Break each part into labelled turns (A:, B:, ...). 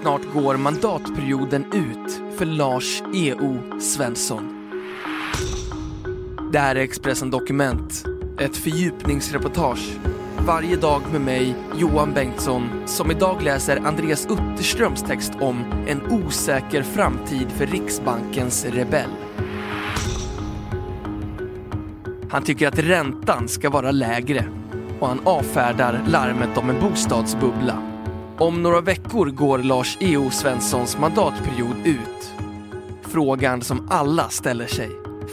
A: Snart går mandatperioden ut för Lars E.O. Svensson. Det här är Expressen Dokument, ett fördjupningsreportage. Varje dag med mig, Johan Bengtsson, som idag läser Andreas Utterströms text om en osäker framtid för Riksbankens rebell. Han tycker att räntan ska vara lägre och han avfärdar larmet om en bostadsbubbla. Om några veckor går Lars E.O. Svenssons mandatperiod ut. Frågan som alla ställer sig.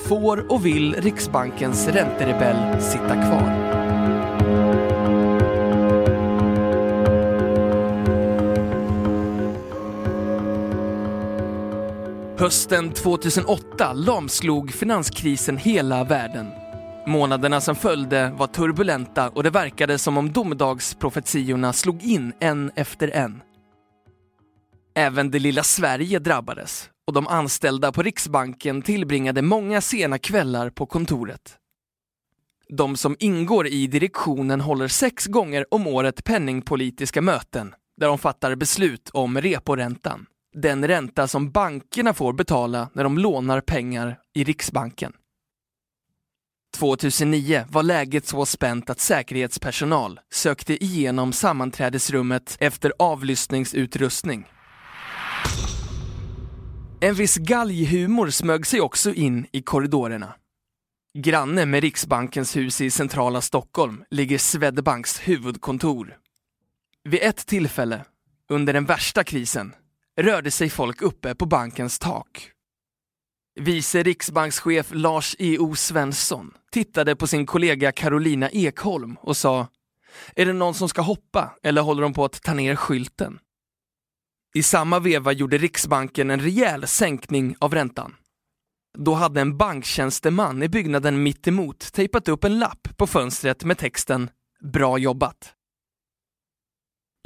A: Får och vill Riksbankens ränterebell sitta kvar? Hösten 2008 lamslog finanskrisen hela världen. Månaderna som följde var turbulenta och det verkade som om domedagsprofetiorna slog in en efter en. Även det lilla Sverige drabbades och de anställda på Riksbanken tillbringade många sena kvällar på kontoret. De som ingår i direktionen håller sex gånger om året penningpolitiska möten där de fattar beslut om reporäntan. Den ränta som bankerna får betala när de lånar pengar i Riksbanken. 2009 var läget så spänt att säkerhetspersonal sökte igenom sammanträdesrummet efter avlyssningsutrustning. En viss galghumor smög sig också in i korridorerna. Granne med Riksbankens hus i centrala Stockholm ligger Swedbanks huvudkontor. Vid ett tillfälle, under den värsta krisen, rörde sig folk uppe på bankens tak. Vice riksbankschef Lars E.O. Svensson tittade på sin kollega Carolina Ekholm och sa Är det någon som ska hoppa eller håller de på att ta ner skylten? I samma veva gjorde Riksbanken en rejäl sänkning av räntan. Då hade en banktjänsteman i byggnaden mittemot tejpat upp en lapp på fönstret med texten Bra jobbat.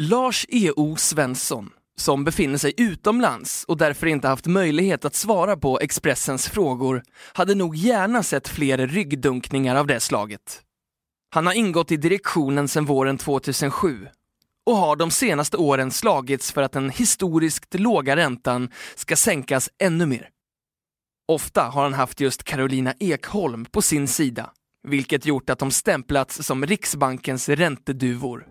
A: Lars E.O. Svensson som befinner sig utomlands och därför inte haft möjlighet att svara på Expressens frågor, hade nog gärna sett fler ryggdunkningar av det slaget. Han har ingått i direktionen sedan våren 2007 och har de senaste åren slagits för att den historiskt låga räntan ska sänkas ännu mer. Ofta har han haft just Carolina Ekholm på sin sida, vilket gjort att de stämplats som Riksbankens ränteduvor.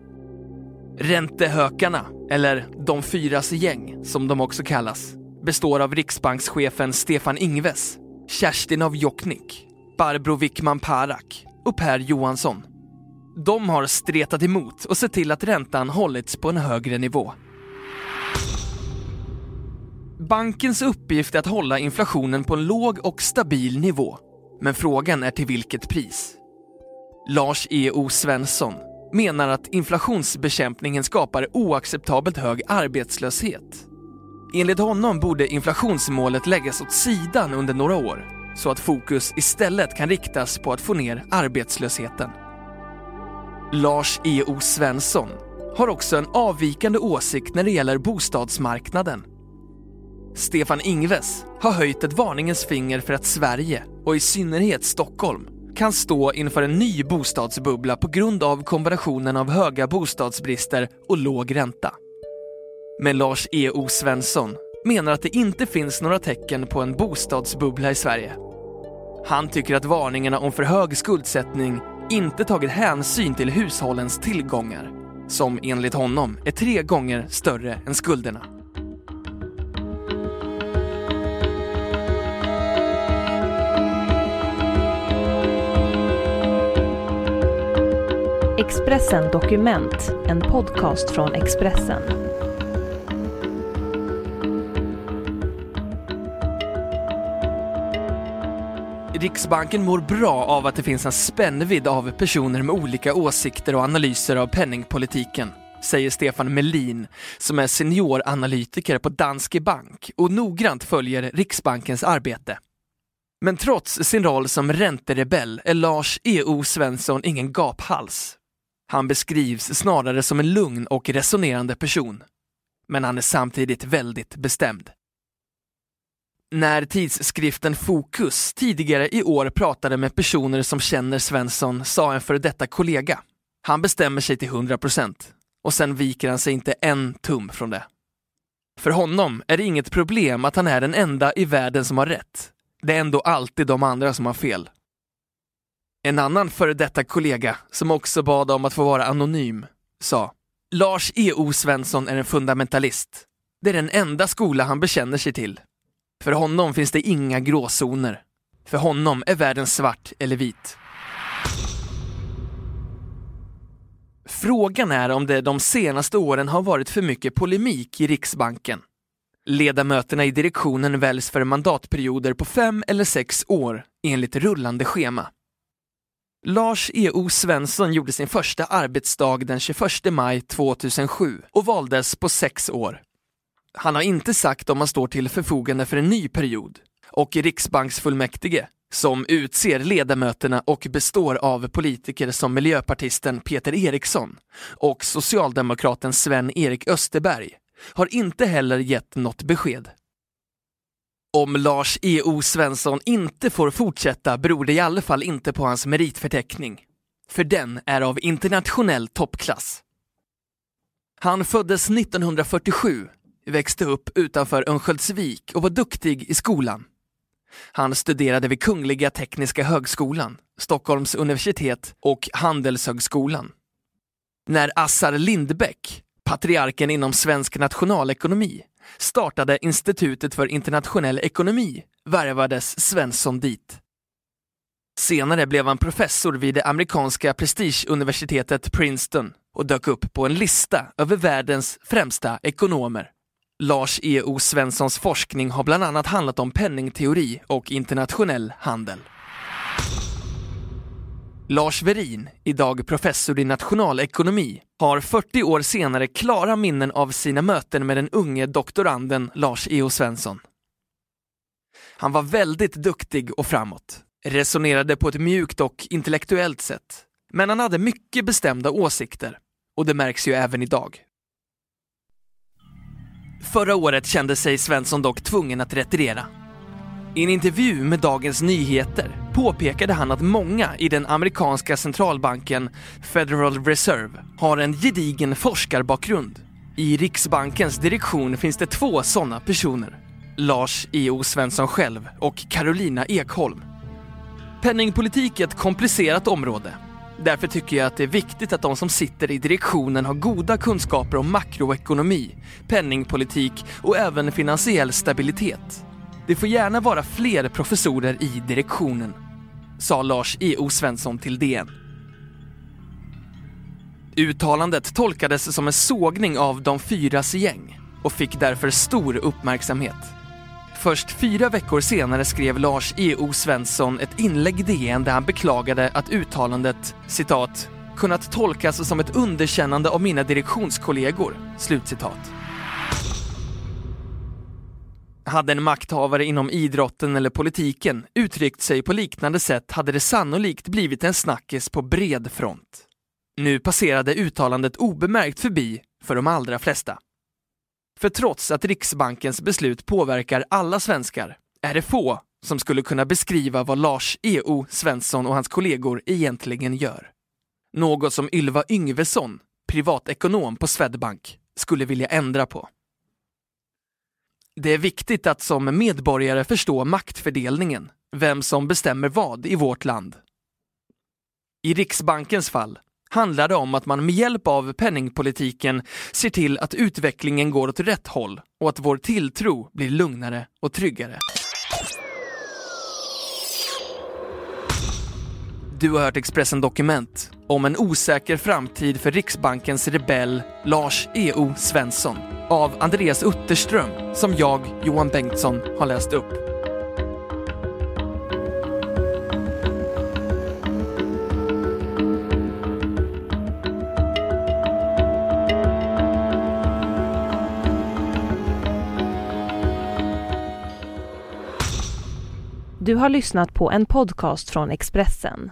A: Räntehökarna, eller de fyras gäng som de också kallas, består av riksbankschefen Stefan Ingves, Kerstin av Jokknick, Barbro Wickman Parak och Per Johansson. De har stretat emot och sett till att räntan hållits på en högre nivå. Bankens uppgift är att hålla inflationen på en låg och stabil nivå. Men frågan är till vilket pris? Lars E.O. Svensson, menar att inflationsbekämpningen skapar oacceptabelt hög arbetslöshet. Enligt honom borde inflationsmålet läggas åt sidan under några år så att fokus istället kan riktas på att få ner arbetslösheten. Lars E.O. Svensson har också en avvikande åsikt när det gäller bostadsmarknaden. Stefan Ingves har höjt ett varningens finger för att Sverige, och i synnerhet Stockholm, kan stå inför en ny bostadsbubbla på grund av kombinationen av höga bostadsbrister och låg ränta. Men Lars E.O. Svensson menar att det inte finns några tecken på en bostadsbubbla i Sverige. Han tycker att varningarna om för hög skuldsättning inte tagit hänsyn till hushållens tillgångar, som enligt honom är tre gånger större än skulderna.
B: Expressen Dokument, en podcast från Expressen.
A: Riksbanken mår bra av att det finns en spännvidd av personer med olika åsikter och analyser av penningpolitiken. säger Stefan Melin som är senioranalytiker på Danske Bank och noggrant följer Riksbankens arbete. Men trots sin roll som ränterebell är Lars E.O. Svensson ingen gaphals. Han beskrivs snarare som en lugn och resonerande person. Men han är samtidigt väldigt bestämd. När tidskriften Fokus tidigare i år pratade med personer som känner Svensson sa en före detta kollega, han bestämmer sig till 100% och sen viker han sig inte en tum från det. För honom är det inget problem att han är den enda i världen som har rätt. Det är ändå alltid de andra som har fel. En annan före detta kollega, som också bad om att få vara anonym, sa Lars E.O. Svensson är en fundamentalist. Det är den enda skola han bekänner sig till. För honom finns det inga gråzoner. För honom är världen svart eller vit. Frågan är om det de senaste åren har varit för mycket polemik i Riksbanken. Ledamöterna i direktionen väljs för mandatperioder på fem eller sex år enligt rullande schema. Lars E.O. Svensson gjorde sin första arbetsdag den 21 maj 2007 och valdes på sex år. Han har inte sagt om han står till förfogande för en ny period och riksbanksfullmäktige, som utser ledamöterna och består av politiker som miljöpartisten Peter Eriksson och socialdemokraten Sven-Erik Österberg, har inte heller gett något besked. Om Lars E.O. Svensson inte får fortsätta beror det i alla fall inte på hans meritförteckning. För den är av internationell toppklass. Han föddes 1947, växte upp utanför Örnsköldsvik och var duktig i skolan. Han studerade vid Kungliga Tekniska Högskolan, Stockholms universitet och Handelshögskolan. När Assar Lindbeck, patriarken inom svensk nationalekonomi, startade Institutet för internationell ekonomi värvades Svensson dit. Senare blev han professor vid det amerikanska prestigeuniversitetet Princeton och dök upp på en lista över världens främsta ekonomer. Lars E.O. Svenssons forskning har bland annat handlat om penningteori och internationell handel. Lars Verin, idag professor i nationalekonomi, har 40 år senare klara minnen av sina möten med den unge doktoranden Lars E.O. Svensson. Han var väldigt duktig och framåt, resonerade på ett mjukt och intellektuellt sätt, men han hade mycket bestämda åsikter och det märks ju även idag. Förra året kände sig Svensson dock tvungen att retirera. I en intervju med Dagens Nyheter påpekade han att många i den amerikanska centralbanken Federal Reserve har en gedigen forskarbakgrund. I Riksbankens direktion finns det två sådana personer. Lars E.O. Svensson själv och Carolina Ekholm. Penningpolitik är ett komplicerat område. Därför tycker jag att det är viktigt att de som sitter i direktionen har goda kunskaper om makroekonomi, penningpolitik och även finansiell stabilitet. Det får gärna vara fler professorer i direktionen, sa Lars E.O. Svensson till DN. Uttalandet tolkades som en sågning av de fyras gäng och fick därför stor uppmärksamhet. Först fyra veckor senare skrev Lars E.O. Svensson ett inlägg i DN där han beklagade att uttalandet citat kunnat tolkas som ett underkännande av mina direktionskollegor. Slutcitat. Hade en makthavare inom idrotten eller politiken uttryckt sig på liknande sätt hade det sannolikt blivit en snackis på bred front. Nu passerade uttalandet obemärkt förbi för de allra flesta. För trots att Riksbankens beslut påverkar alla svenskar är det få som skulle kunna beskriva vad Lars E.O. Svensson och hans kollegor egentligen gör. Något som Ylva Yngvesson, privatekonom på Swedbank, skulle vilja ändra på. Det är viktigt att som medborgare förstå maktfördelningen, vem som bestämmer vad i vårt land. I Riksbankens fall handlar det om att man med hjälp av penningpolitiken ser till att utvecklingen går åt rätt håll och att vår tilltro blir lugnare och tryggare. Du har hört Expressen Dokument om en osäker framtid för Riksbankens rebell Lars E.O. Svensson av Andreas Utterström som jag, Johan Bengtsson, har läst upp.
B: Du har lyssnat på en podcast från Expressen.